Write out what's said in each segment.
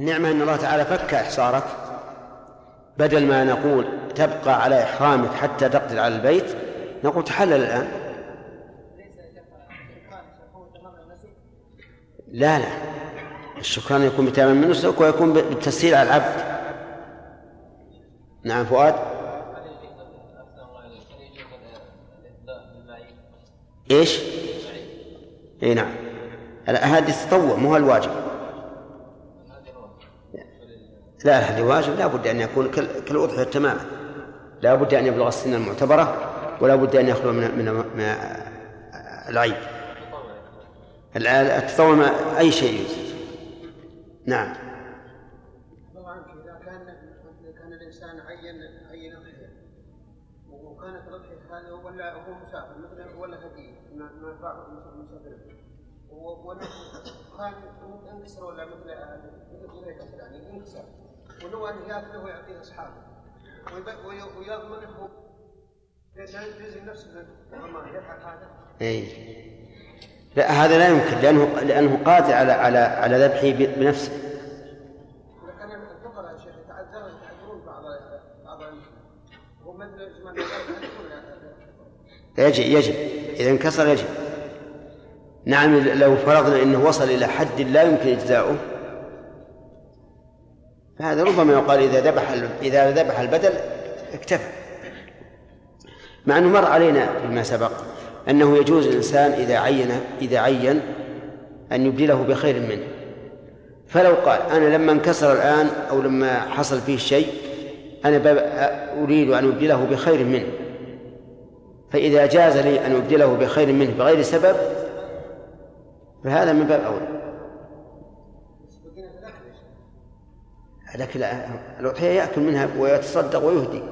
النعمة أن الله تعالى فك إحصارك. بدل ما نقول تبقى على إحرامك حتى تقدر على البيت نقول تحلل الآن. لا لا. الشكران يكون بتمام من نسك ويكون بالتسهيل على العبد. نعم فؤاد. إيش؟ إي نعم. هذه التطوع مو الواجب لا هذه واجب. لا بد أن يكون كالأضحية تماما. لا بد أن يبلغ السن المعتبرة ولا بد أن يخلو من من, العيب. التطوع أي شيء يجزي نعم. الانسان عين عين وكانت الاضحيه هذا ولا هو مسافر مثلا ولا هديه ما ما مسافر كان أنكسر ولا مثل مثل يعني انكسر ولو أن يأكله ويعطيه أصحابه. ويضمن هو يلزم نفسه يفعل هذا. اي لا هذا لا يمكن لأنه لأنه قادر على على على ذبحه بنفسه. لكن الفقراء يا شيخ يتعذرون بعض بعض هو يجب يجب. إذا انكسر يجب. نعم لو فرضنا إنه وصل إلى حد لا يمكن إجزاؤه فهذا ربما يقال إذا ذبح إذا ذبح البدل اكتفى. مع أنه مر علينا فيما سبق أنه يجوز الإنسان إذا عين إذا عين أن يبدله بخير منه. فلو قال أنا لما انكسر الآن أو لما حصل فيه شيء أنا أريد أن أبدله بخير منه. فإذا جاز لي أن أبدله بخير منه بغير سبب فهذا من باب أولى. لكن الأضحية يأكل منها ويتصدق ويهدي.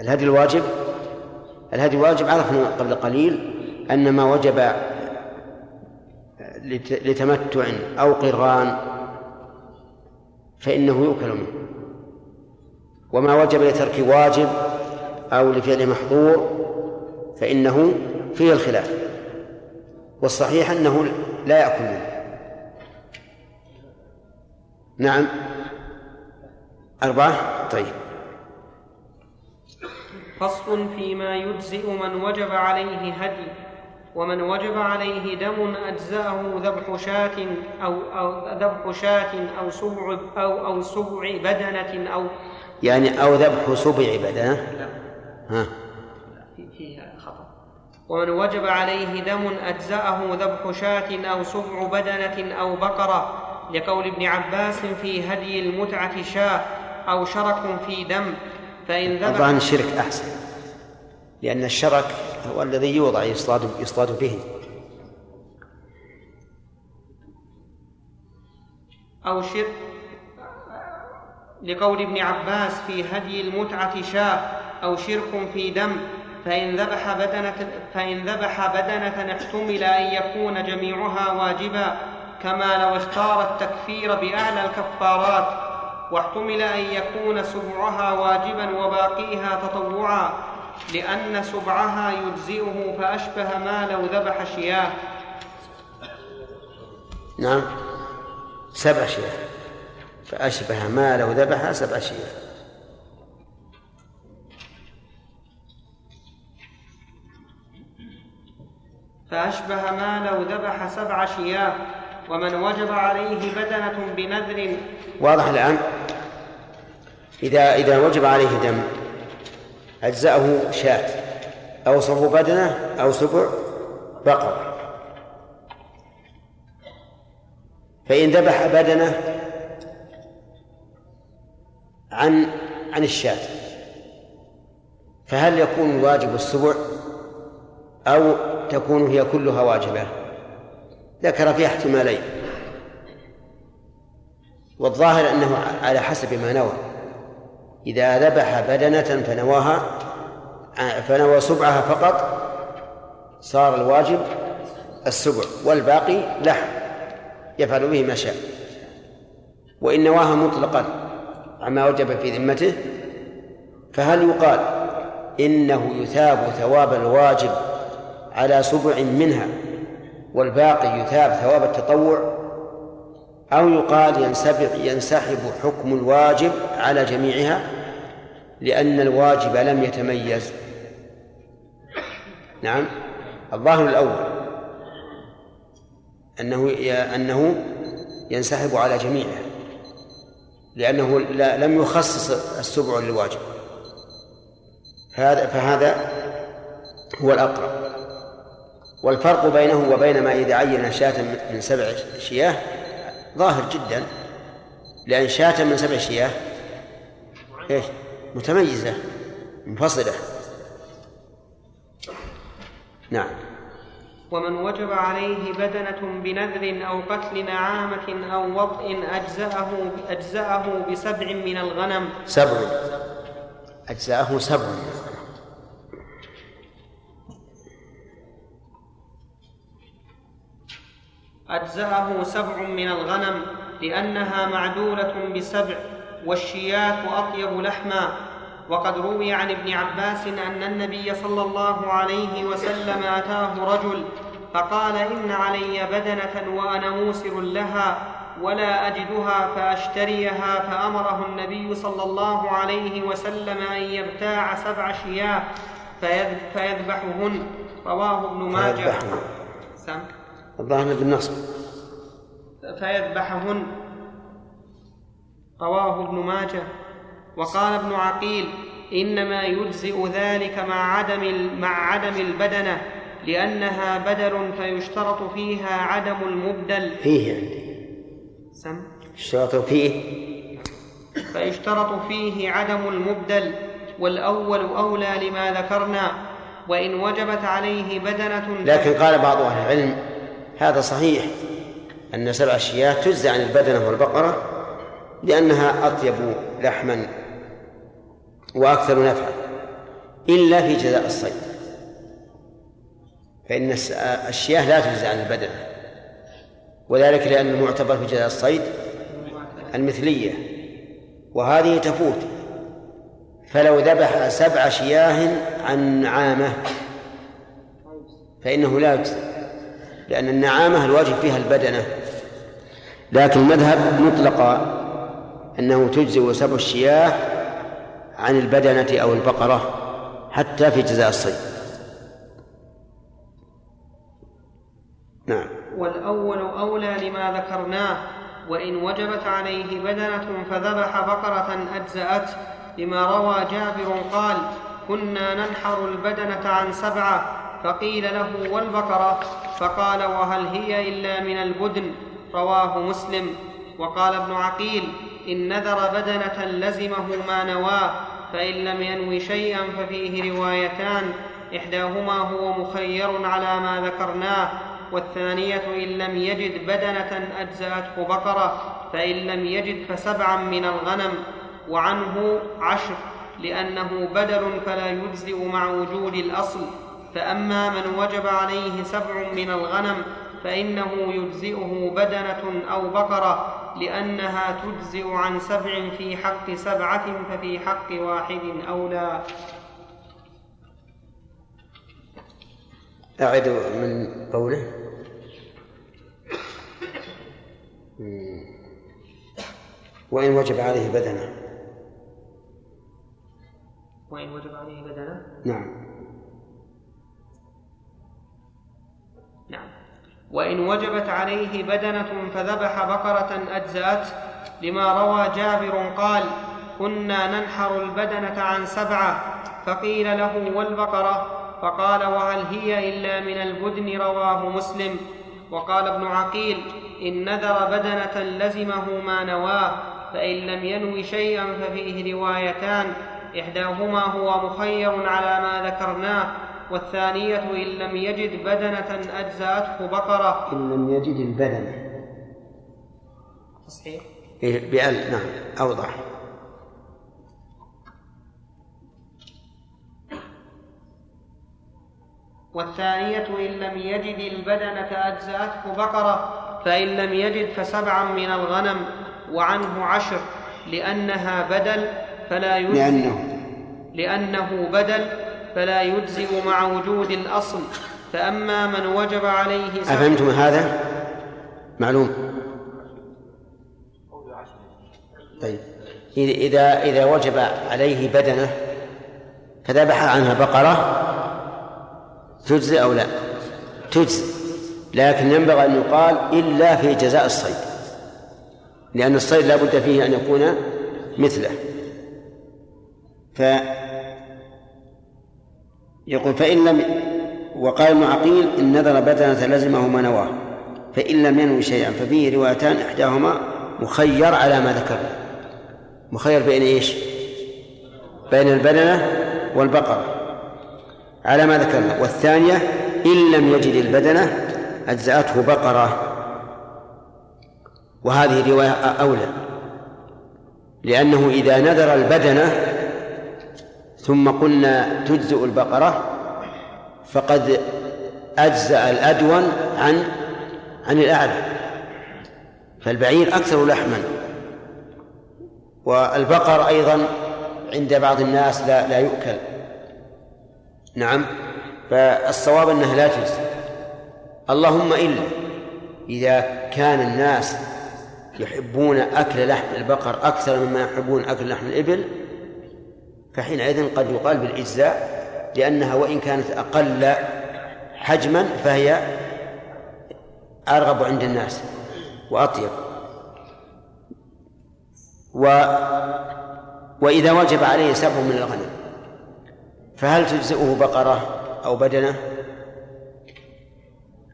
الهدي الواجب الهدي الواجب عرفنا قبل قليل أن ما وجب لتمتع أو قران فإنه يؤكل منه. وما وجب لترك واجب أو لفعل محظور فإنه فيه الخلاف. والصحيح أنه لا يأكل منه. نعم. أربعة؟ طيب. فصل فيما يجزئ من وجب عليه هدي ومن وجب عليه دم أجزأه ذبح شاة أو أو ذبح شاة أو سبع أو أو سبع بدنة أو يعني أو ذبح سبع بدنة؟ ها. ومن وجب عليه دم أجزأه ذبح شاة أو سبع بدنة أو بقرة لقول ابن عباس في هدي المتعة شاة أو شرك في دم فإن ذبح طبعا الشرك أحسن لأن الشرك هو الذي يوضع يصطاد يصطاد به. أو شرك لقول ابن عباس في هدي المتعة شاة أو شرك في دم فإن ذبح بدنة فإن ذبح بدنة احتمل أن يكون جميعها واجبا. كما لو اختار التكفير بأعلى الكفارات واحتمل أن يكون سبعها واجبا وباقيها تطوعا لأن سبعها يجزئه فأشبه ما لو ذبح شياه. نعم. سبع شياه. فأشبه ما لو ذبح سبع شياه. فأشبه ما لو ذبح سبع شياه. ومن وجب عليه بدنة بنذر. واضح الآن؟ إذا إذا وجب عليه دم أجزأه شاة أو سبع بدنة أو سبع بقرة فإن ذبح بدنة عن عن الشاة فهل يكون الواجب السبع أو تكون هي كلها واجبة؟ ذكر فيها احتمالين. والظاهر أنه على حسب ما نوى. إذا ذبح بدنة فنواها فنوى سبعها فقط صار الواجب السبع والباقي لحم يفعل به ما شاء. وإن نواها مطلقا عما وجب في ذمته فهل يقال إنه يثاب ثواب الواجب على سبع منها والباقي يثاب ثواب التطوع أو يقال ينسبح ينسحب حكم الواجب على جميعها لأن الواجب لم يتميز. نعم. الظاهر الأول أنه أنه ينسحب على جميعها لأنه لم يخصص السبع للواجب. فهذا فهذا هو الأقرب. والفرق بينه وبين ما إذا عين شاة من سبع شياه ظاهر جدا لأن شاة من سبع شياه إيش؟ متميزة منفصلة. نعم. ومن وجب عليه بدنة بنذر أو قتل نعامة أو وطء أجزأه أجزأه بسبع من الغنم. سبع. أجزأه سبع. أجزأه سبع من الغنم لأنها معدولة بسبع والشياه أطيب لحما. وقد روي عن ابن عباس أن النبي صلى الله عليه وسلم أتاه رجل فقال إن علي بدنة وأنا موسر لها ولا أجدها فأشتريها فأمره النبي صلى الله عليه وسلم أن يبتاع سبع شياه فيذبحهن. رواه ابن ماجه. سم. الظاهر بالنصب فيذبحهن. رواه ابن ماجه. وقال ابن عقيل إنما يجزئ ذلك مع عدم مع عدم البدنة لأنها بدل فيشترط فيها عدم المبدل. فيه عندي سم. يشترط فيه. فيشترط فيه عدم المبدل. والأول أولى لما ذكرنا. وإن وجبت عليه بدنة لكن قال بعض أهل العلم هذا صحيح أن سبع شياه تجزى عن البدنة والبقرة لأنها أطيب لحما وأكثر نفعا إلا في جزاء الصيد. فإن الشياه لا تجزى عن البدن وذلك لأن المعتبر في جزاء الصيد المثلية وهذه تفوت. فلو ذبح سبع شياه عن نعامة فإنه لا يجزى. لأن النعامة الواجب فيها البدنة. لكن المذهب مطلقا أنه تجزي سبع الشياه عن البدنة أو البقرة حتى في جزاء الصيد. نعم. والأول أولى لما ذكرناه وإن وجبت عليه بدنة فذبح بقرة أجزأته. لما روى جابر قال كنا ننحر البدنة عن سبعة فقيل له والبقرة؟ فقال وهل هي إلا من البدن؟ رواه مسلم. وقال ابن عقيل إن نذر بدنة لزمه ما نواه فإن لم ينو شيئا ففيه روايتان إحداهما هو مخير على ما ذكرناه والثانية إن لم يجد بدنة أجزأته بقرة فإن لم يجد فسبعا من الغنم. وعنه عشر لأنه بدل فلا يجزئ مع وجود الأصل. فأما من وجب عليه سبع من الغنم فإنه يجزئه بدنة أو بقرة لأنها تجزئ عن سبع في حق سبعة ففي حق واحد أولى. أعد من قوله. وإن وجب عليه بدنة. وإن وجب عليه بدنة؟ نعم. وإن وجبت عليه بدنة فذبح بقرة أجزأته لما روى جابر قال كنا ننحر البدنة عن سبعة فقيل له والبقرة فقال وهل هي إلا من البدن رواه مسلم وقال ابن عقيل إن نذر بدنة لزمه ما نواه فإن لم ينو شيئا ففيه روايتان إحداهما هو مخير على ما ذكرناه والثانية إن لم يجد بدنة أجزأته بقرة. إن لم يجد البدنة. تصحيح. إيه بأل نعم أوضح. والثانية إن لم يجد البدنة أجزأته بقرة. فإن لم يجد فسبعا من الغنم وعنه عشر. لأنها بدل فلا يجزي. لأنه. لأنه بدل فلا يجزئ مع وجود الأصل. فأما من وجب عليه أفهمتم هذا؟ معلوم. طيب. إذا إذا وجب عليه بدنة فذبح عنها بقرة تجزي أو لا؟ تجزي لكن ينبغي أن يقال إلا في جزاء الصيد. لأن الصيد لا بد فيه أن يكون مثله. ف يقول فإن لم وقال ابن عقيل إن نذر بدنة لزمه ما نواه. فإن لم ينوي شيئا ففيه روايتان إحداهما مخير على ما ذكرنا مخير بين إيش؟ بين البدنة والبقرة على ما ذكرنا والثانية إن لم يجد البدنة أجزأته بقرة. وهذه رواية أولى. لأنه إذا نذر البدنة ثم قلنا تجزئ البقرة فقد أجزأ الأدون عن عن الأعلى فالبعير أكثر لحما. والبقر أيضا عند بعض الناس لا لا يؤكل. نعم فالصواب أنها لا تجزي اللهم إلا إذا كان الناس يحبون أكل لحم البقر أكثر مما يحبون أكل لحم الإبل فحينئذ قد يقال بالإجزاء لأنها وإن كانت أقل حجما فهي أرغب عند الناس وأطيب. و وإذا وجب عليه سبع من الغنم فهل تجزئه بقرة أو بدنة؟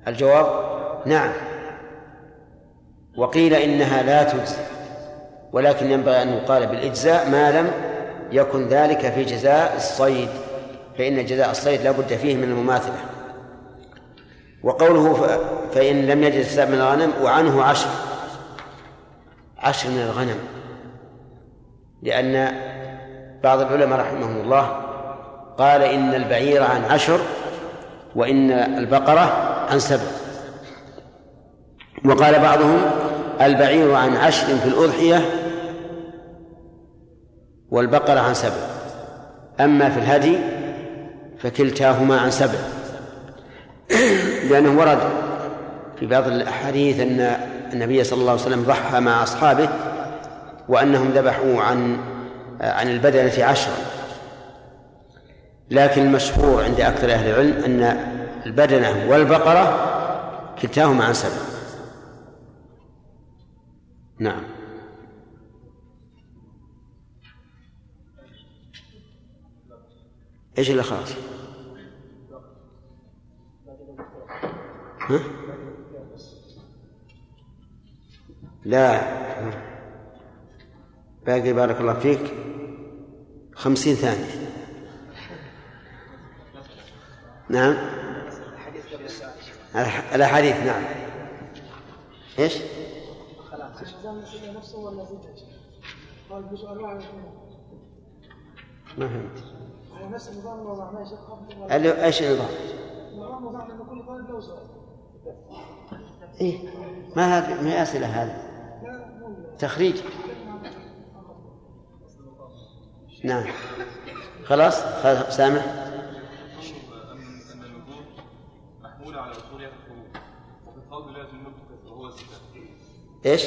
الجواب نعم. وقيل إنها لا تجزي ولكن ينبغي أن يقال بالإجزاء ما لم يكن ذلك في جزاء الصيد فإن جزاء الصيد لا بد فيه من المماثلة. وقوله فإن لم يجد سبع من الغنم وعنه عشر. عشر من الغنم. لأن بعض العلماء رحمهم الله قال إن البعير عن عشر وإن البقرة عن سبع. وقال بعضهم البعير عن عشر في الأضحية والبقرة عن سبع. أما في الهدي فكلتاهما عن سبع. لأنه ورد في بعض الأحاديث أن النبي صلى الله عليه وسلم ضحى مع أصحابه وأنهم ذبحوا عن عن البدنة عشرا. لكن المشهور عند أكثر أهل العلم أن البدنة والبقرة كلتاهما عن سبع. نعم. إيش اللي خلاص؟ ها؟ لا باقي بارك الله فيك خمسين ثانية نعم الأحاديث نعم إيش؟ ما فهمت النظام إيش النظام؟ النظام إن كل طالب له سؤال. إيه؟ ما هذه ما هي أسئلة هذه؟ تخريج. نعم. خلاص؟ سامح؟ إيش؟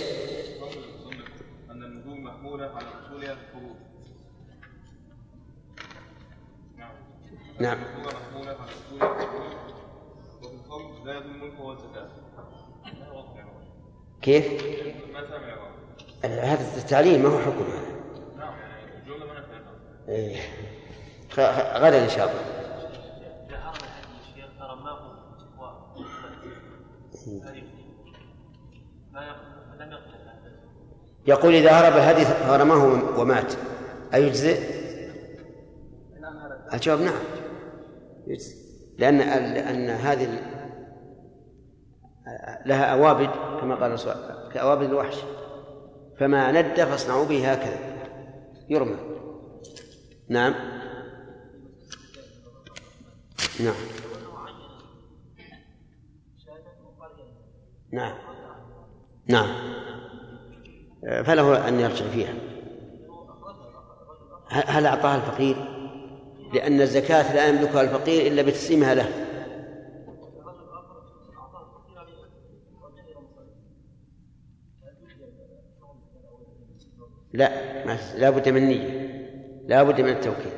والزكاه. كيف؟ هذا التعليم ما هو حكم هذا. نعم. إيه غدا إن شاء الله. يقول إذا هرب الهدي فرماه ومات أيجزئ؟ الجواب نعم لأن لأن هذه لها أوابد كما قال كأوابد الوحش. فما ند فاصنعوا به هكذا. يرمى. نعم. نعم. نعم. نعم. فله أن يرجع فيها. هل أعطاها الفقير؟ لأن الزكاة لا يملكها الفقير إلا بتسليمها له. لا لا بد من نية لا بد من التوكيد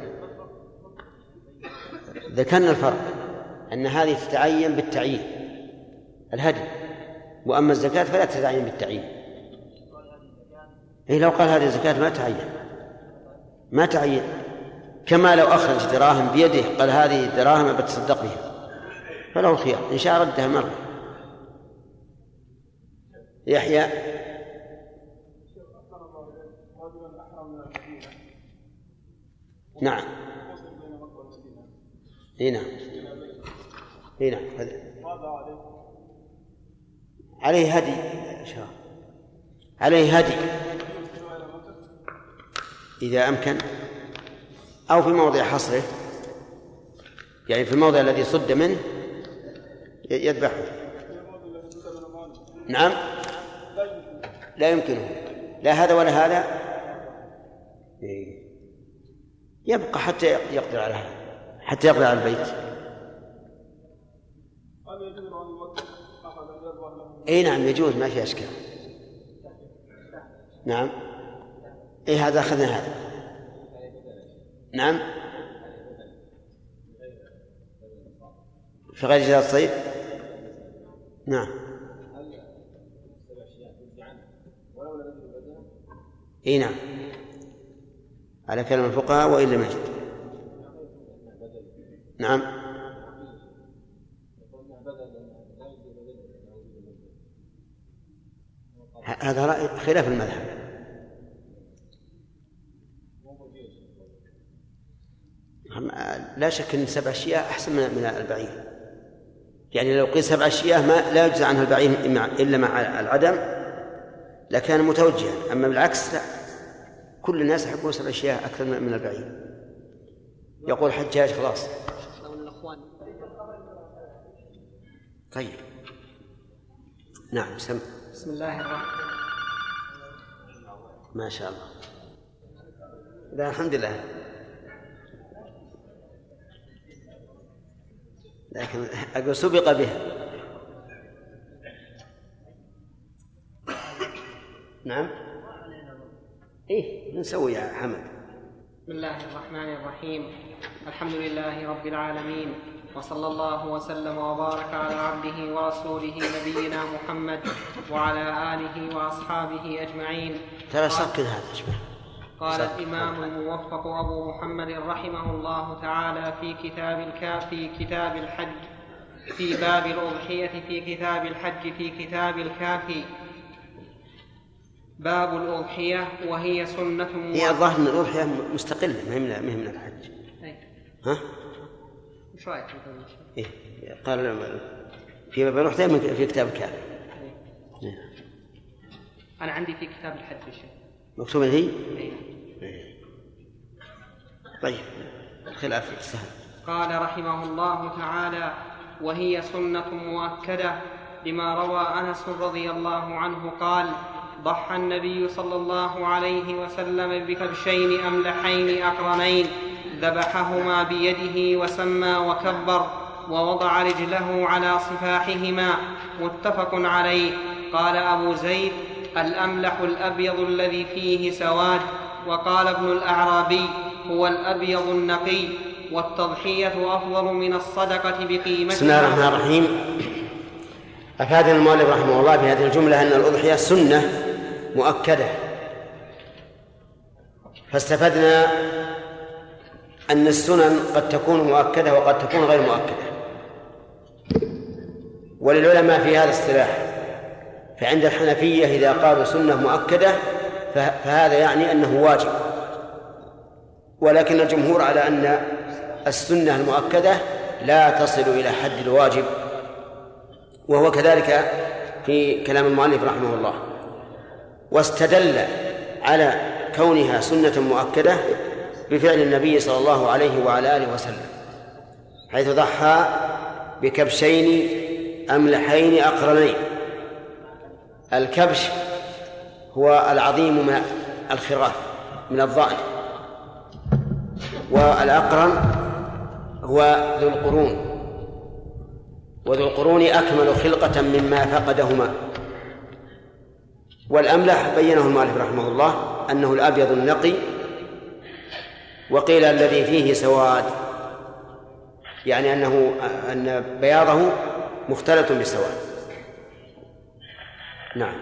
ذكرنا الفرق أن هذه تتعين بالتعيين الهدي. وأما الزكاة فلا تتعين بالتعيين. إيه لو قال هذه الزكاة ما تعين ما تعين. كما لو أخرج دراهم بيده قال هذه الدراهم بتصدق بها. فله الخيار إن شاء ردها مرة. يحيى. نعم. إي نعم. إي نعم عليه هدي عليه هدي. إذا أمكن. أو في موضع حصره. يعني في الموضع الذي صد منه يذبحه. نعم. لا يمكنه. لا هذا ولا هذا. يبقى حتى يقدر على هذا. حتى يقدر على البيت. اي نعم يجوز ما في أشكال. نعم. اي هذا أخذنا هذا. نعم. في غير جهاد الصيد؟ نعم. إي نعم. على كلام الفقهاء وإن لم يجد. نعم. هذا رأي خلاف المذهب. لا شك إن سبع شياه أحسن من البعير. يعني لو قيل سبع شياه ما لا يجزى عنها البعير إلا مع العدم لكان متوجها. أما بالعكس لا. كل الناس يحبون سبع شياه أكثر من البعير. يقول حجاج خلاص. طيب. نعم سم. بسم الله الرحمن ما شاء الله. لا الحمد لله. لكن أقول سبق بها. نعم. إيه نسوي يا حمد. بسم الله الرحمن الرحيم. الحمد لله رب العالمين وصلى الله وسلم وبارك على عبده ورسوله نبينا محمد وعلى آله وأصحابه أجمعين. ترى سكن هذا شبه قال الإمام الموفق أبو محمد رحمه الله تعالى في كتاب الكافي كتاب الحج في باب الأضحية في كتاب الحج في كتاب الكافي باب الأضحية وهي سنة هي الظاهر أن الأضحية مستقلة ما هي من الحج أي. ها؟ إيش رأيك إيه قال في باب الأضحية في كتاب الكافي. أنا عندي في كتاب الحج شيء مكتوبة هي؟ إيه. طيب خلاف سهل قال رحمه الله تعالى وهي سنة مؤكدة لما روى أنس رضي الله عنه قال ضحى النبي صلى الله عليه وسلم بكبشين أملحين أقرنين ذبحهما بيده وسمى وكبر ووضع رجله على صفاحهما متفق عليه قال أبو زيد الأملح الأبيض الذي فيه سواد وقال ابن الأعرابي هو الأبيض النقي والتضحية أفضل من الصدقة بقيمتها. بسم الله الرحمن الرحيم. أفادنا المؤلف رحمه الله بهذه الجملة أن الأضحية سنة مؤكدة. فاستفدنا أن السنن قد تكون مؤكدة وقد تكون غير مؤكدة. وللعلماء في هذا اصطلاح. فعند الحنفية إذا قالوا سنة مؤكدة فهذا يعني أنه واجب. ولكن الجمهور على أن السنة المؤكدة لا تصل إلى حد الواجب. وهو كذلك في كلام المؤلف رحمه الله. واستدل على كونها سنة مؤكدة بفعل النبي صلى الله عليه وعلى آله وسلم حيث ضحى بكبشين أملحين أقرنين. الكبش هو العظيم من الخراف من الضأن. والأقرن هو ذو القرون. وذو القرون أكمل خلقة مما فقدهما. والأملح بينه المؤلف رحمه الله أنه الأبيض النقي. وقيل الذي فيه سواد يعني أنه أن بياضه مختلط بالسواد. نعم.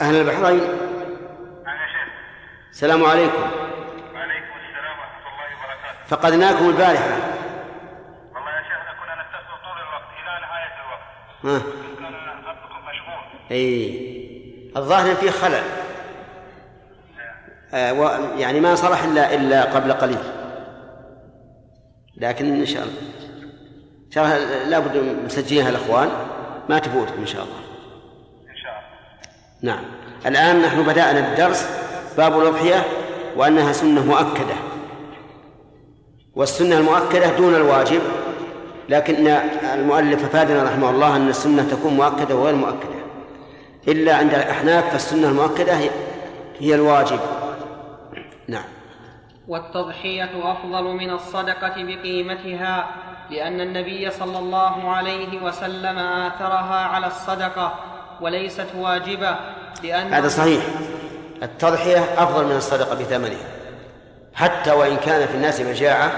أهل البحرين. السلام عليكم. وعليكم السلام ورحمة الله وبركاته. فقدناكم البارحة. والله يا شيخنا كنا نتصل طول الوقت إلى نهاية الوقت. ها. كان خطكم مشغول. اي الظاهر فيه خلل. يعني ما صلح الا إلا قبل قليل. لكن إن شاء الله. ان شاء الله لابد مسجلينها الأخوان. ما تفوت إن شاء الله. إن شاء الله. نعم. الآن نحن بدأنا الدرس باب الأضحية وأنها سنة مؤكدة. والسنة المؤكدة دون الواجب لكن المؤلف افادنا رحمه الله أن السنة تكون مؤكدة وغير مؤكدة. إلا عند الأحناف فالسنة المؤكدة هي- هي الواجب. نعم. والتضحية أفضل من الصدقة بقيمتها لأن النبي صلى الله عليه وسلم آثرها على الصدقة وليست واجبة لأن هذا صحيح. التضحية أفضل من الصدقة بثمنها. حتى وإن كان في الناس مجاعة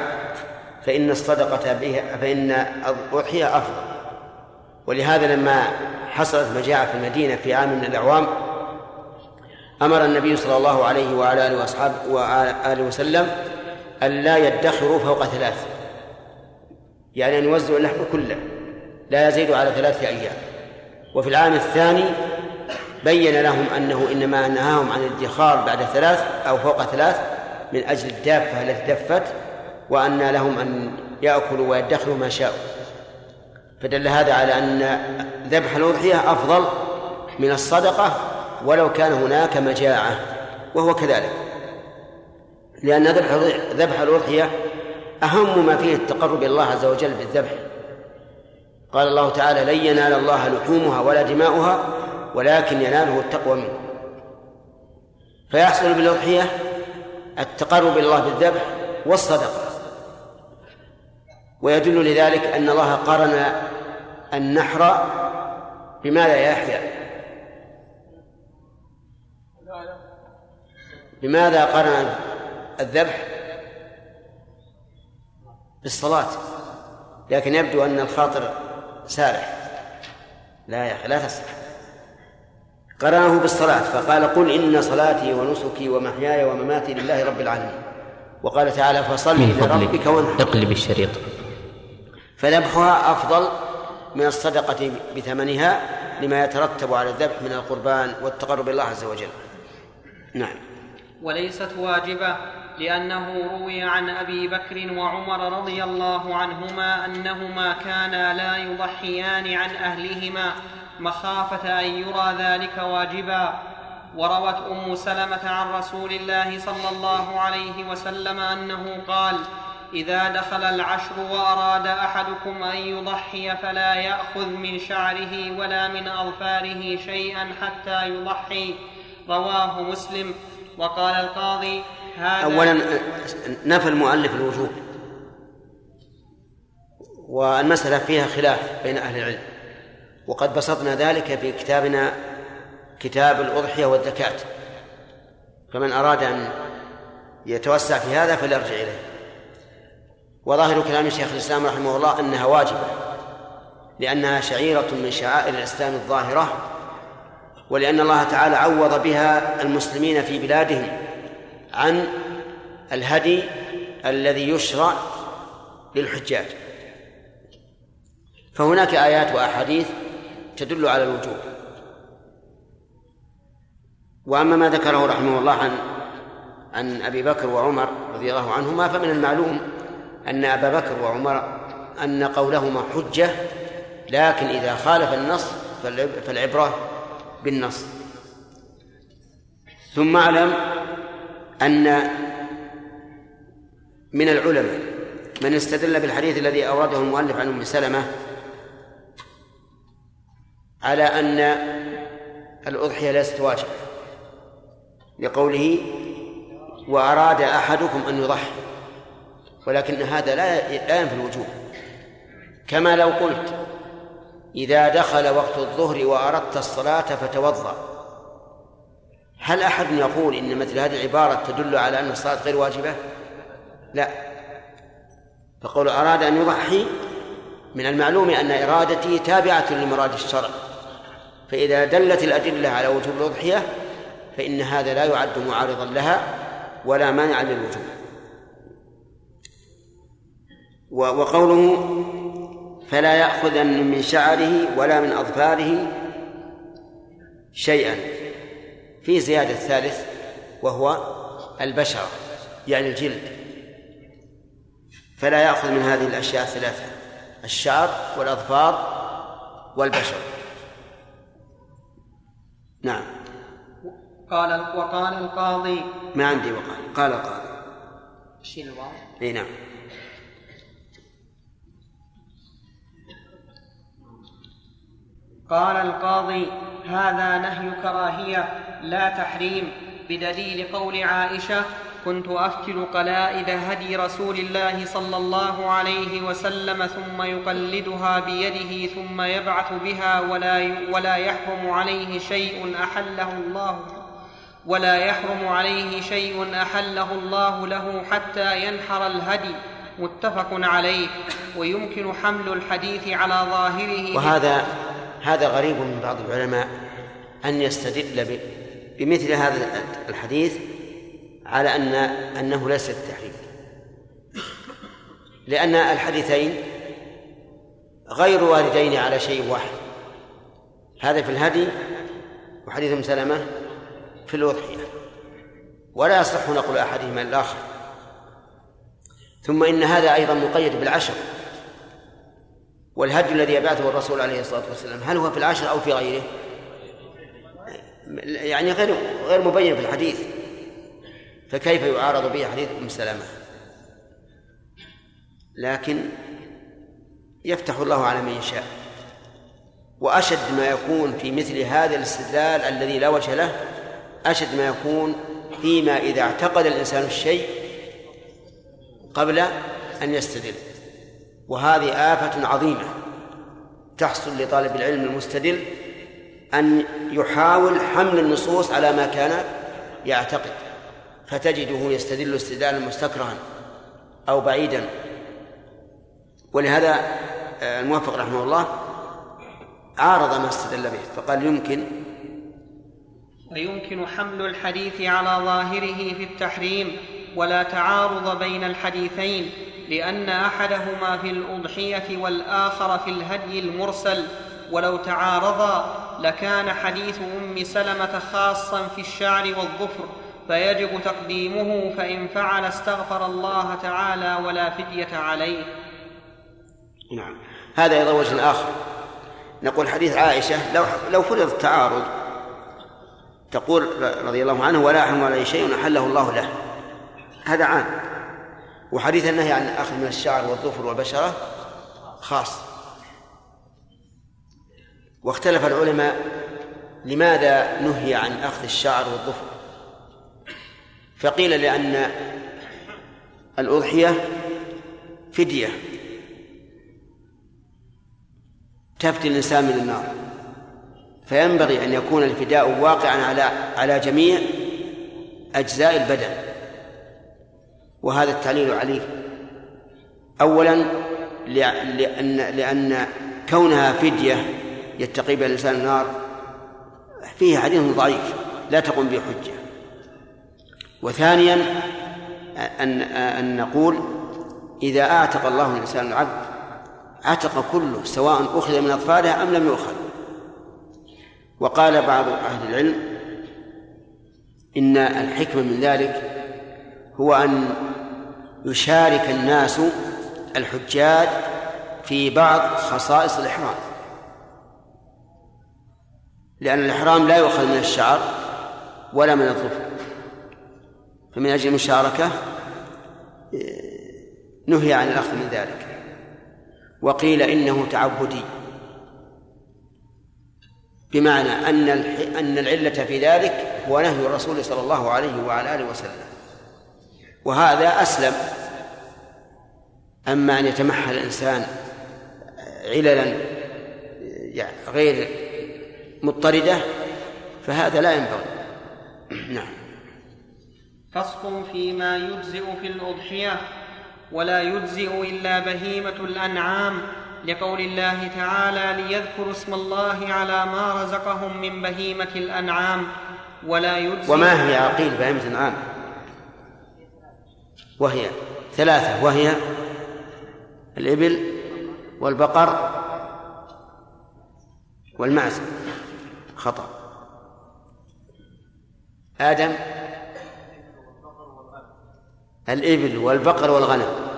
فإن الصدقة بها فإن الأضحية أفضل. ولهذا لما حصلت مجاعة في المدينة في عام من الأعوام أمر النبي صلى الله عليه وعلى آله وأصحابه وآله وسلم أن لا يدخروا فوق ثلاث. يعني أن يوزعوا اللحم كله لا يزيد على ثلاثة أيام. وفي العام الثاني بين لهم أنه إنما نهاهم عن الادخار بعد ثلاث أو فوق ثلاث من أجل الدافة التي دفت وأن لهم أن يأكلوا ويدخروا ما شاءوا. فدل هذا على أن ذبح الأضحية أفضل من الصدقة ولو كان هناك مجاعة وهو كذلك. لأن ذبح ذبح الأضحية أهم ما فيه التقرب إلى الله عز وجل بالذبح. قال الله تعالى لن ينال الله لحومها ولا دماؤها ولكن يناله التقوى منه. فيحصل بالأضحية التقرب إلى الله بالذبح والصدقة. ويدل لذلك أن الله قارن النحر بماذا يا يحيى؟ بماذا قارن الذبح؟ بالصلاة لكن يبدو أن الخاطر سارح. لا يا أخي لا تسرح. قرنه بالصلاة فقال قل إن صلاتي ونسكي ومحياي ومماتي لله رب العالمين. وقال تعالى فصل لربك وانحر. اقلب الشريط. فذبحها أفضل من الصدقة بثمنها لما يترتب على الذبح من القربان والتقرب إلى الله عز وجل. نعم. وليست واجبة لأنه روي عن أبي بكر وعمر رضي الله عنهما أنهما كانا لا يضحيان عن أهلهما مخافة أن يرى ذلك واجبا. وروت أم سلمة عن رسول الله صلى الله عليه وسلم أنه قال إذا دخل العشر وأراد أحدكم أن يضحي فلا يأخذ من شعره ولا من أظفاره شيئا حتى يضحي رواه مسلم. وقال القاضي هذا أولا نفى المؤلف الوجوب. والمسألة فيها خلاف بين أهل العلم. وقد بسطنا ذلك في كتابنا كتاب الأضحية والزكاة. فمن أراد أن يتوسع في هذا فليرجع إليه. وظاهر كلام شيخ الإسلام رحمه الله أنها واجبة لأنها شعيرة من شعائر الإسلام الظاهرة ولأن الله تعالى عوض بها المسلمين في بلادهم عن الهدي الذي يشرع للحجاج. فهناك آيات وأحاديث تدل على الوجوب. وأما ما ذكره رحمه الله عن عن أبي بكر وعمر رضي الله عنهما فمن المعلوم أن أبا بكر وعمر أن قولهما حجة لكن إذا خالف النص فالعب- فالعبرة بالنص. ثم أعلم أن من العلماء من استدل بالحديث الذي أورده المؤلف عن أم سلمة على أن الأضحية ليست واجبة لقوله وأراد أحدكم أن يضحي ولكن هذا لا لا ينفي الوجوب. كما لو قلت إذا دخل وقت الظهر وأردت الصلاة فتوضأ. هل أحد يقول إن مثل هذه العبارة تدل على أن الصلاة غير واجبة؟ لا. فقول أراد أن يضحي من المعلوم أن إرادتي تابعة لمراد الشرع. فإذا دلت الأدلة على وجوب الأضحية فإن هذا لا يعد معارضا لها ولا مانعا للوجوب. وقوله فلا يأخذن من شعره ولا من أظفاره شيئا. في زيادة ثالث وهو البشرة يعني الجلد. فلا يأخذ من هذه الأشياء الثلاثة الشعر والأظفار والبشر. نعم. قال وقال القاضي. ما عندي وقال قال القاضي. شيل الواو إي نعم. قال القاضي هذا نهي كراهية لا تحريم بدليل قول عائشة كنت افتل قلائد هدي رسول الله صلى الله عليه وسلم ثم يقلدها بيده ثم يبعث بها ولا ولا يحرم عليه شيء أحله الله ولا يحرم عليه شيء أحله الله له حتى ينحر الهدي متفق عليه. ويمكن حمل الحديث على ظاهره وهذا هذا غريب من بعض العلماء أن يستدل بمثل هذا الحديث على أن أنه ليس التحريم لأن الحديثين غير واردين على شيء واحد. هذا في الهدي وحديث أم سلمة في الأضحية ولا يصح نقل أحدهما الآخر. ثم إن هذا أيضا مقيد بالعشر. والهدي الذي يبعثه الرسول عليه الصلاة والسلام هل هو في العشر أو في غيره؟ يعني غير غير مبين في الحديث. فكيف يعارض به حديث أم سلمة؟ لكن يفتح الله على من يشاء. وأشد ما يكون في مثل هذا الاستدلال الذي لا وجه له أشد ما يكون فيما إذا اعتقد الإنسان الشيء قبل أن يستدل. وهذه آفة عظيمة. تحصل لطالب العلم المستدل أن يحاول حمل النصوص على ما كان يعتقد فتجده يستدل استدلالا مستكرها أو بعيدا. ولهذا آه، الموفق رحمه الله عارض ما استدل به فقال يمكن ويمكن حمل الحديث على ظاهره في التحريم ولا تعارض بين الحديثين. لأن أحدهما في الأضحية والآخر في الهدي المرسل ولو تعارضا لكان حديث أم سلمة خاصا في الشعر والظفر فيجب تقديمه فإن فعل استغفر الله تعالى ولا فدية عليه. نعم. هذا أيضا وجه آخر. نقول حديث عائشة لو لو فرض التعارض تقول رضي الله عنه ولا أحرم عليه شيء أحله الله له. هذا عام. وحديث النهي عن الأخذ من الشعر والظفر والبشرة خاص. واختلف العلماء لماذا نهي عن أخذ الشعر والظفر. فقيل لأن الأضحية فدية تفتي الإنسان من النار فينبغي أن يكون الفداء واقعا على على جميع أجزاء البدن. وهذا التعليل عليه. أولا لأن لأن كونها فدية يتقي بها الإنسان النار فيه حديث ضعيف لا تقوم به حجة. وثانيا أن أن نقول إذا أعتق الله الإنسان العبد عتق كله سواء أخذ من أطفاله أم لم يؤخذ. وقال بعض أهل العلم إن الحكمة من ذلك هو أن يشارك الناس الحجاج في بعض خصائص الإحرام. لأن الإحرام لا يؤخذ من الشعر ولا من الظفر. فمن أجل المشاركة نهي عن الأخذ من ذلك. وقيل إنه تعبدي. بمعنى أن أن العلة في ذلك هو نهي الرسول صلى الله عليه وعلى آله وسلم. وهذا أسلم. أما أن يتمحل الإنسان عللا يعني غير مضطردة فهذا لا ينبغي. نعم. فصل فيما يجزئ في الأضحية ولا يجزئ إلا بهيمة الأنعام لقول الله تعالى ليذكروا اسم الله على ما رزقهم من بهيمة الأنعام ولا يجزئ وما هي عقيل بهيمة الأنعام؟ وهي ثلاثة وهي الإبل والبقر والمعز. خطأ. آدم. الإبل والبقر والغنم.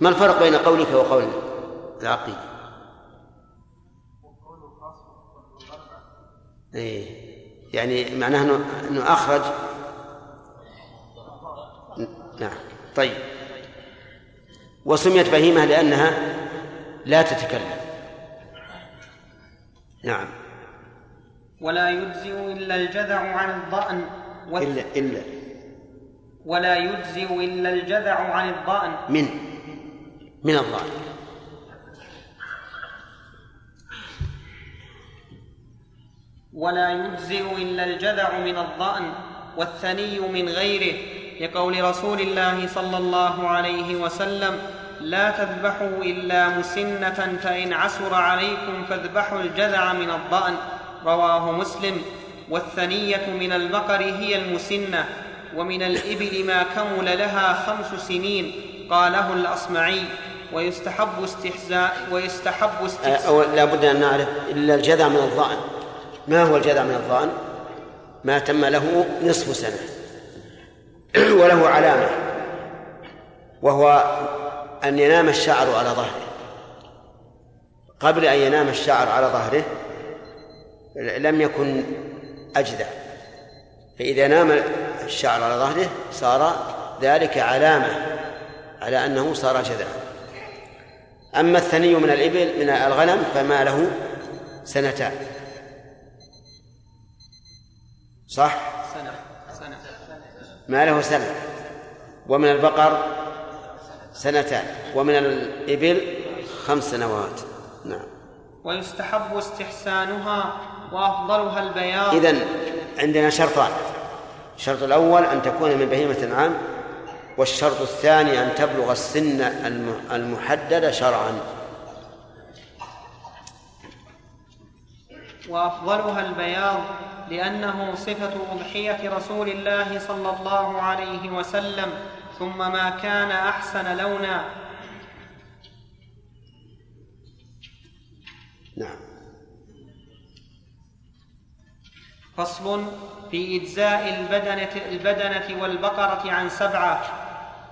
ما الفرق بين قولك وقول العقيل إيه. يعني معناه إنه أخرج نعم. طيب. وسميت بهيمة لأنها لا تتكلم. نعم. ولا يجزئ إلا الجذع عن الضأن الا إلا. ولا يجزئ إلا الجذع عن الضأن. من. من الله ولا يجزئ إلا الجذع من الضأن والثني من غيره. لقول رسول الله صلى الله عليه وسلم لا تذبحوا إلا مسنة فإن عسر عليكم فاذبحوا الجذع من الضأن. رواه مسلم. والثنية من البقر هي المسنة ومن الإبل ما كمل لها خمس سنين قاله الأصمعي. ويستحب استحزاء ويستحب استحزاء أو لا بد أن نعرف إلا الجذع من الظأن ما هو الجذع من الظأن ما تم له نصف سنة. وله علامة وهو أن ينام الشعر على ظهره. قبل أن ينام الشعر على ظهره لم يكن أجدع. فإذا نام الشعر على ظهره صار ذلك علامة على أنه صار جذعا أما الثني من الإبل من الغنم فما له سنتان. صح؟ ما له سنة. ومن البقر سنتان. ومن الإبل خمس سنوات. نعم. ويستحب استحسانها وأفضلها البياض. إذن عندنا شرطان. الشرط الأول أن تكون من بهيمة العام والشرط الثاني أن تبلغ السن الم- المحددة شرعا. وأفضلها البياض لأنه صفة أضحية رسول الله صلى الله عليه وسلم ثم ما كان أحسن لونا. نعم. فصل في إجزاء البدنة البدنة والبقرة عن سبعة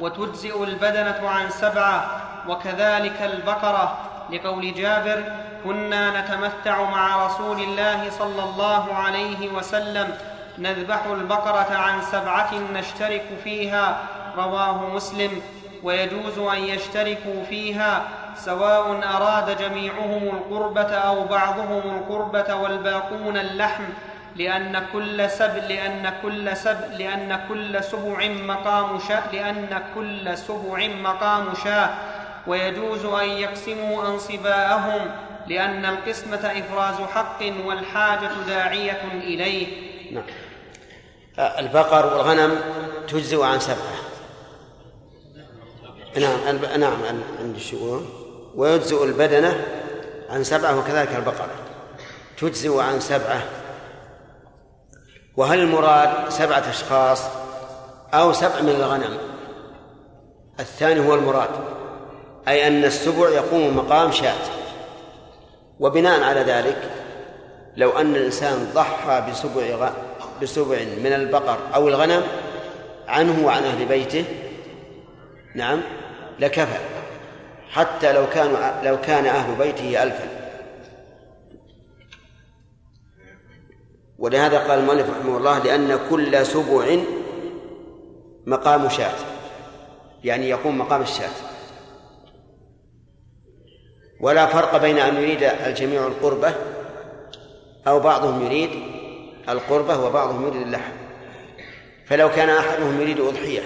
وتجزئ البدنة عن سبعة وكذلك البقرة لقول جابر كنا نتمتع مع رسول الله صلى الله عليه وسلم. نذبح البقرة عن سبعة نشترك فيها رواه مسلم. ويجوز أن يشتركوا فيها سواء أراد جميعهم القربة أو بعضهم القربة والباقون اللحم لأن كل سب لأن كل سب لأن كل سبع مقام شاء لأن كل سبع مقام شاة. ويجوز أن يقسموا أنصباءهم لأن القسمة إفراز حق والحاجة داعية إليه. نعم. البقر والغنم تجزئ عن سبعة. نعم. نعم عند الشؤون ويجزئ البدنة عن سبعة وكذلك البقرة تجزئ عن سبعة. وهل المراد سبعة أشخاص أو سبع من الغنم؟ الثاني هو المراد أي أن السبع يقوم مقام شاة. وبناء على ذلك لو أن الإنسان ضحى بسبع. بسبع من البقر أو الغنم عنه وعن أهل بيته نعم لكفى حتى لو كانوا لو كان أهل بيته ألفا ولهذا قال المؤلف رحمه الله لأن كل سبع مقام شاة يعني يقوم مقام الشاة ولا فرق بين أن يريد الجميع القربة أو بعضهم يريد القربة وبعضهم يريد اللحم فلو كان أحدهم يريد أضحية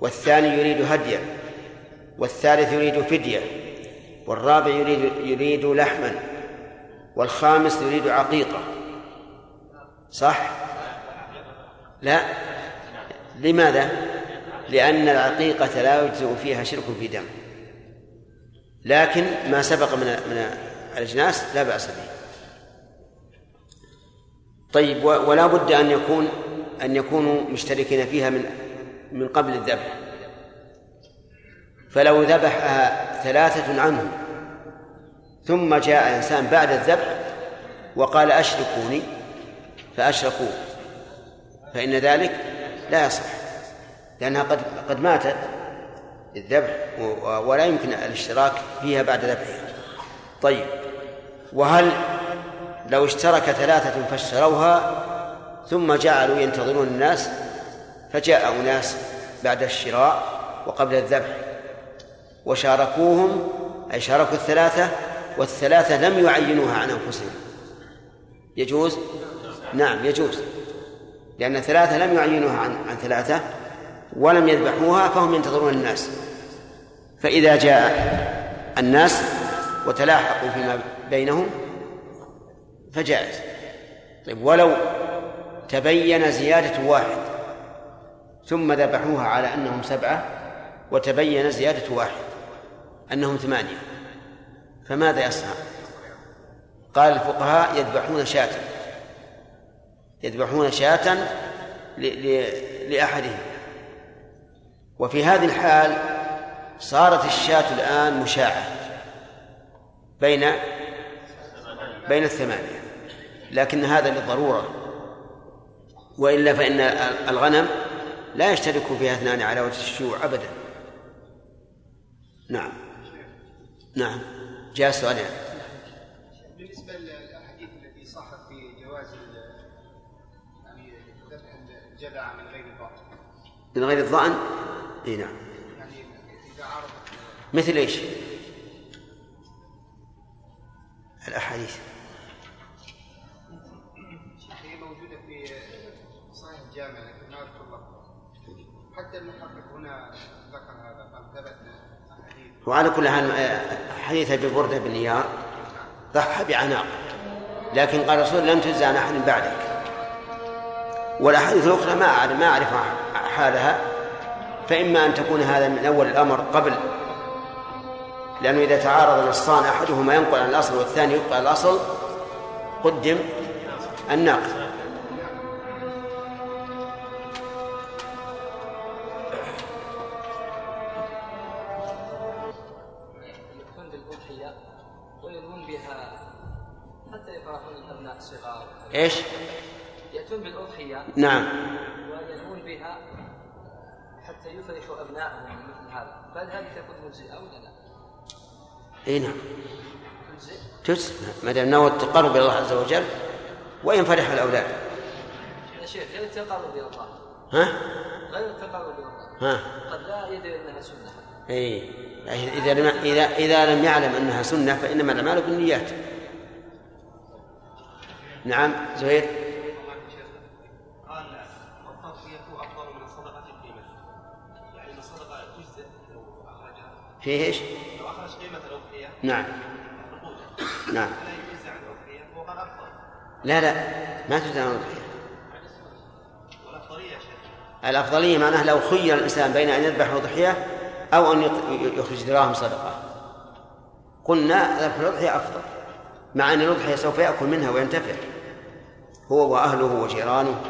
والثاني يريد هديا والثالث يريد فدية والرابع يريد يريد لحما والخامس يريد عقيقة صح؟ لا لماذا؟ لأن العقيقة لا يجزئ فيها شرك في دم لكن ما سبق من من الأجناس لا بأس به. طيب ولا بد أن يكون أن يكونوا مشتركين فيها من من قبل الذبح. فلو ذبحها ثلاثة عنهم ثم جاء إنسان بعد الذبح وقال أشركوني فأشركوا فإن ذلك لا يصح لأنها قد قد ماتت. الذبح ولا يمكن الاشتراك فيها بعد ذبحها. طيب وهل لو اشترك ثلاثة فاشتروها ثم جعلوا ينتظرون الناس فجاء أناس بعد الشراء وقبل الذبح وشاركوهم أي شاركوا الثلاثة والثلاثة لم يعينوها عن أنفسهم. يجوز؟ نعم يجوز لأن ثلاثة لم يعينوها عن عن ثلاثة ولم يذبحوها فهم ينتظرون الناس. فإذا جاء الناس وتلاحقوا فيما بينهم فجائز طيب ولو تبين زيادة واحد ثم ذبحوها على أنهم سبعة وتبين زيادة واحد أنهم ثمانية فماذا يصنع؟ قال الفقهاء يذبحون شاة يذبحون شاة لأحدهم. وفي هذه الحال صارت الشاة الآن مشاعة بين بين الثمانية لكن هذا للضرورة. وإلا فإن الغنم لا يشترك فيها اثنان على وجه الشيوع أبدا. نعم. نعم. جاء سؤال. بالنسبة للأحاديث التي صحت في جواز ذبح الجذع من غير الضأن من غير الظأن اي نعم. يعني إذا عرضت مثل إيش؟ الأحاديث. هي موجودة في صحيح الجامع لكن أذكر لفظها حتى المحقق هنا ذكر هذا قال ثبت وعلى كل حال حديث أبي بردة بن نيار ضحى بعناق. لكن قال الرسول لن تجزى عن أحد بعدك. والأحاديث الأخرى ما أعرف ما أعرف حالها. فإما أن تكون هذا من أول الأمر قبل لأنه إذا تعارض نصان أحدهما ينقل عن الأصل والثاني يبقى على الأصل قدم الناقل إيش؟ يأتون بالأضحية. نعم. فهل هذه تكون مجزئة ولا لا؟ إي نعم. تجزئ ما دام نوى التقرب إلى الله عز وجل وإن فرح الأولاد. يا شيخ غير التقرب إلى الله؟ ها؟ غير التقرب إلى الله؟ ها؟ قد لا يدري أنها سنة. إي. إذا لم اذا إذا لم يعلم أنها سنة فإنما الأعمال بالنيات. نعم زهير؟ فيه إيش؟ لو أخرج قيمة الأضحية. نعم. نعم. الأضحية لا لا. ما تجزى عن الأضحية شيخ. الأفضلية معناه لو خير الإنسان بين أن يذبح أضحية أو أن يخرج دراهم صدقة. قلنا ذبح الأضحية أفضل مع أن الأضحية سوف يأكل منها وينتفع. هو وأهله وجيرانه.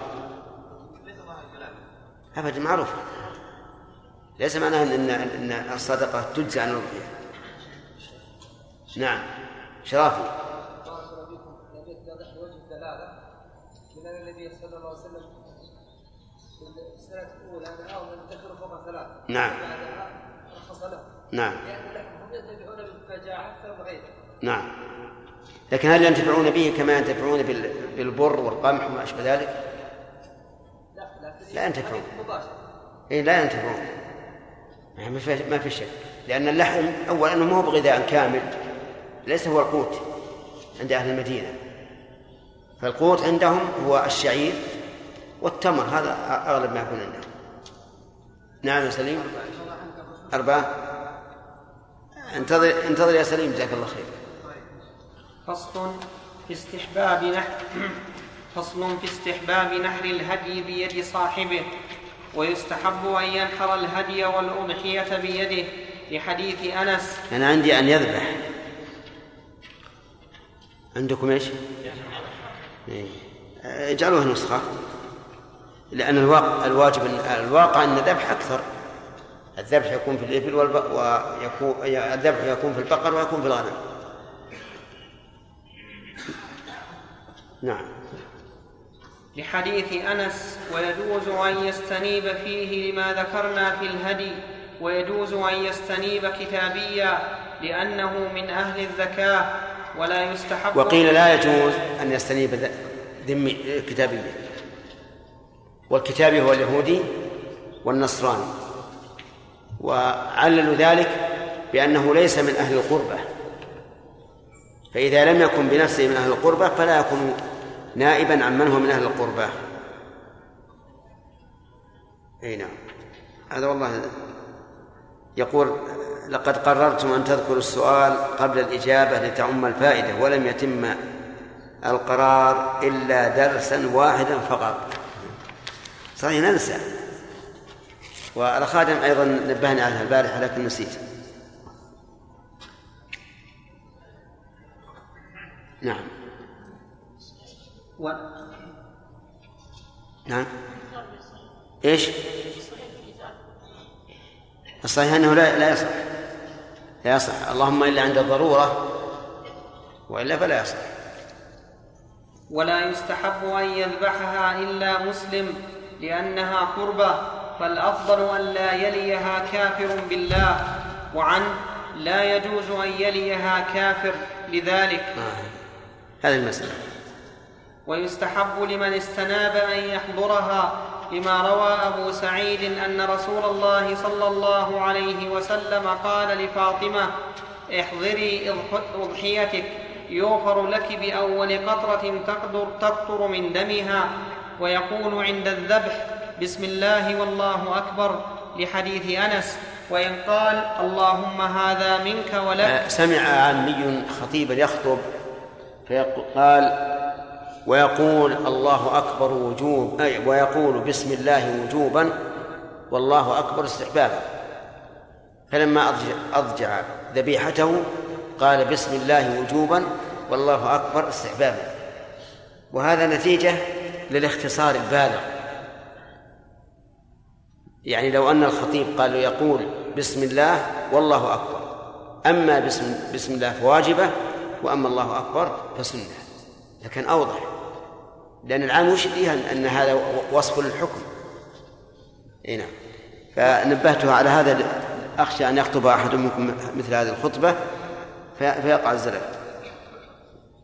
أبدا معروف. ليس معناه أن أن أن الصدقة تجزى عن الأضحية نعم شرافي ان ان نعم. نعم نعم لكن هل ينتفعون به كما ينتفعون بال- بالبر والقمح وما أشبه ذلك؟ لا لا ينتفعون. إيه لا ينتفعون يعني ما في ما في شك. لأن اللحم أولا أنه مو بغذاء كامل ليس هو القوت عند أهل المدينة. فالقوت عندهم هو الشعير والتمر هذا أغلب ما يكون عندهم. نعم يا سليم. أربعة. انتظر انتظر يا سليم جزاك الله خير. فصل في استحباب نحر فصل في استحباب نحر الهدي بيد صاحبه. ويستحب أن ينحر الهدي والأضحية بيده لحديث أنس أنا عندي أن يذبح عندكم إيش؟ إيه. اجعلوها نسخة لأن الواقع الواجب الواقع أن الذبح أكثر الذبح يكون في الإبل. ويكون الذبح يكون في البقر ويكون في الغنم نعم لحديث أنس ويجوز أن يستنيب فيه لما ذكرنا في الهدي ويجوز أن يستنيب كتابيا لأنه من أهل الزكاة ولا يستحب وقيل لا يجوز أن يستنيب ذمي كتابيا. والكتابي هو اليهودي والنصراني. وعللوا ذلك بأنه ليس من أهل القربة. فإذا لم يكن بنفسه من أهل القربة فلا يكون نائبا عن من هو من أهل القربة أي نعم. هذا والله يقول لقد قررتم أن تذكروا السؤال قبل الإجابة لتعم الفائدة ولم يتم القرار إلا درسا واحدا فقط. صحيح ننسى. والخادم أيضا نبهني عليها البارحة لكن نسيت. نعم. و... نعم. إيش؟ الصحيح أنه لا لا يصح. لا يصح. اللهم إلا عند الضرورة وإلا فلا يصح. ولا يستحب أن يذبحها إلا مسلم لأنها قربة فالأفضل أن لا يليها كافر بالله وعنه لا يجوز أن يليها كافر لذلك. آه. هذه المسألة. ويستحب لمن استناب أن يحضرها لما روى أبو سعيد أن رسول الله صلى الله عليه وسلم قال لفاطمة احضري أضحيتك يغفر لك بأول قطرة تقدر تقطر من دمها ويقول عند الذبح بسم الله والله أكبر لحديث أنس وإن قال اللهم هذا منك ولك آه، سمع عامي خطيبا يخطب فقال ويقول الله أكبر وجوب أي ويقول بسم الله وجوبا والله أكبر استحبابا. فلما أضجع, أضجع ذبيحته قال بسم الله وجوبا والله أكبر استحبابا. وهذا نتيجة للاختصار البالغ. يعني لو أن الخطيب قال يقول بسم الله والله أكبر. أما بسم, بسم الله فواجبة وأما الله أكبر فسنة. لكن أوضح. لأن العام وش فيها؟ أن هذا وصف للحكم. إي نعم. فنبهته على هذا أخشى أن يخطب أحد منكم مثل هذه الخطبة فيقع الزلل.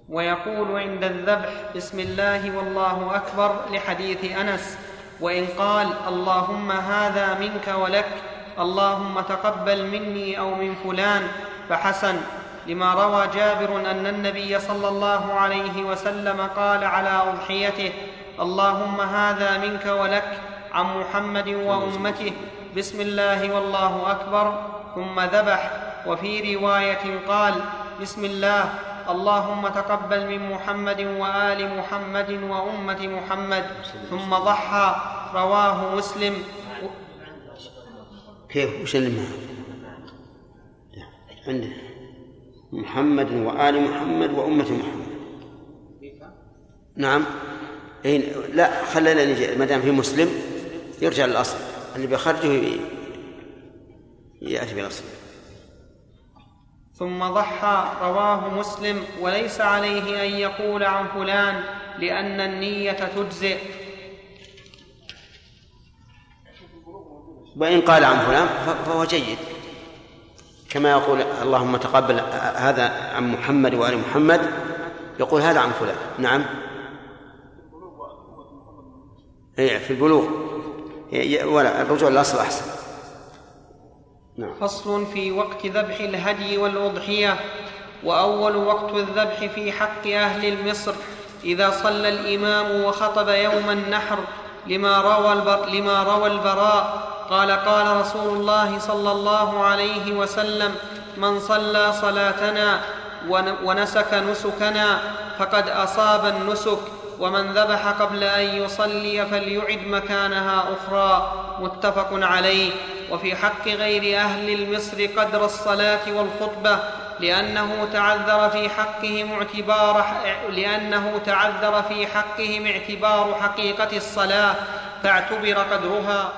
ويقول عند الذبح بسم الله والله أكبر لحديث أنس. وإن قال اللهم هذا منك ولك اللهم تقبل مني أو من فلان فحسن. لما روى جابر أن النبي صلى الله عليه وسلم قال على أضحيته اللهم هذا منك ولك عن محمد وأمته بسم الله والله أكبر ثم ذبح. وفي رواية قال بسم الله اللهم تقبل من محمد وآل محمد وأمة محمد. ثم ضحى. رواه مسلم. كيف؟ وش عنده محمد وآل محمد وأمة محمد. نعم. إيه لا خلينا نجي. ما دام في مسلم يرجع للأصل. اللي بيخرجه يأتي بالأصل. ثم ضحى رواه مسلم وليس عليه أن يقول عن فلان لأن النية تجزئ. وإن قال عن فلان فهو جيد. كما يقول اللهم تقبل هذا عن محمد وآل محمد يقول هذا عن فلان. نعم. أي في البلوغ. ولا الرجوع للأصل أحسن. نعم. فصل في وقت ذبح الهدي والأضحية وأول وقت الذبح في حق أهل مصر إذا صلى الإمام وخطب يوم النحر لما روى, البر لما روى البراء قال قال رسول الله صلى الله عليه وسلم من صلى صلاتنا ون- ونسك نسكنا فقد أصاب النسك ومن ذبح قبل أن يصلي فليعد مكانها أخرى. متفق عليه. وفي حق غير أهل المصر قدر الصلاة والخطبة لأنه تعذر في حقهم اعتبار لأنه تعذر في حقهم اعتبار حقيقة الصلاة فاعتبر قدرها.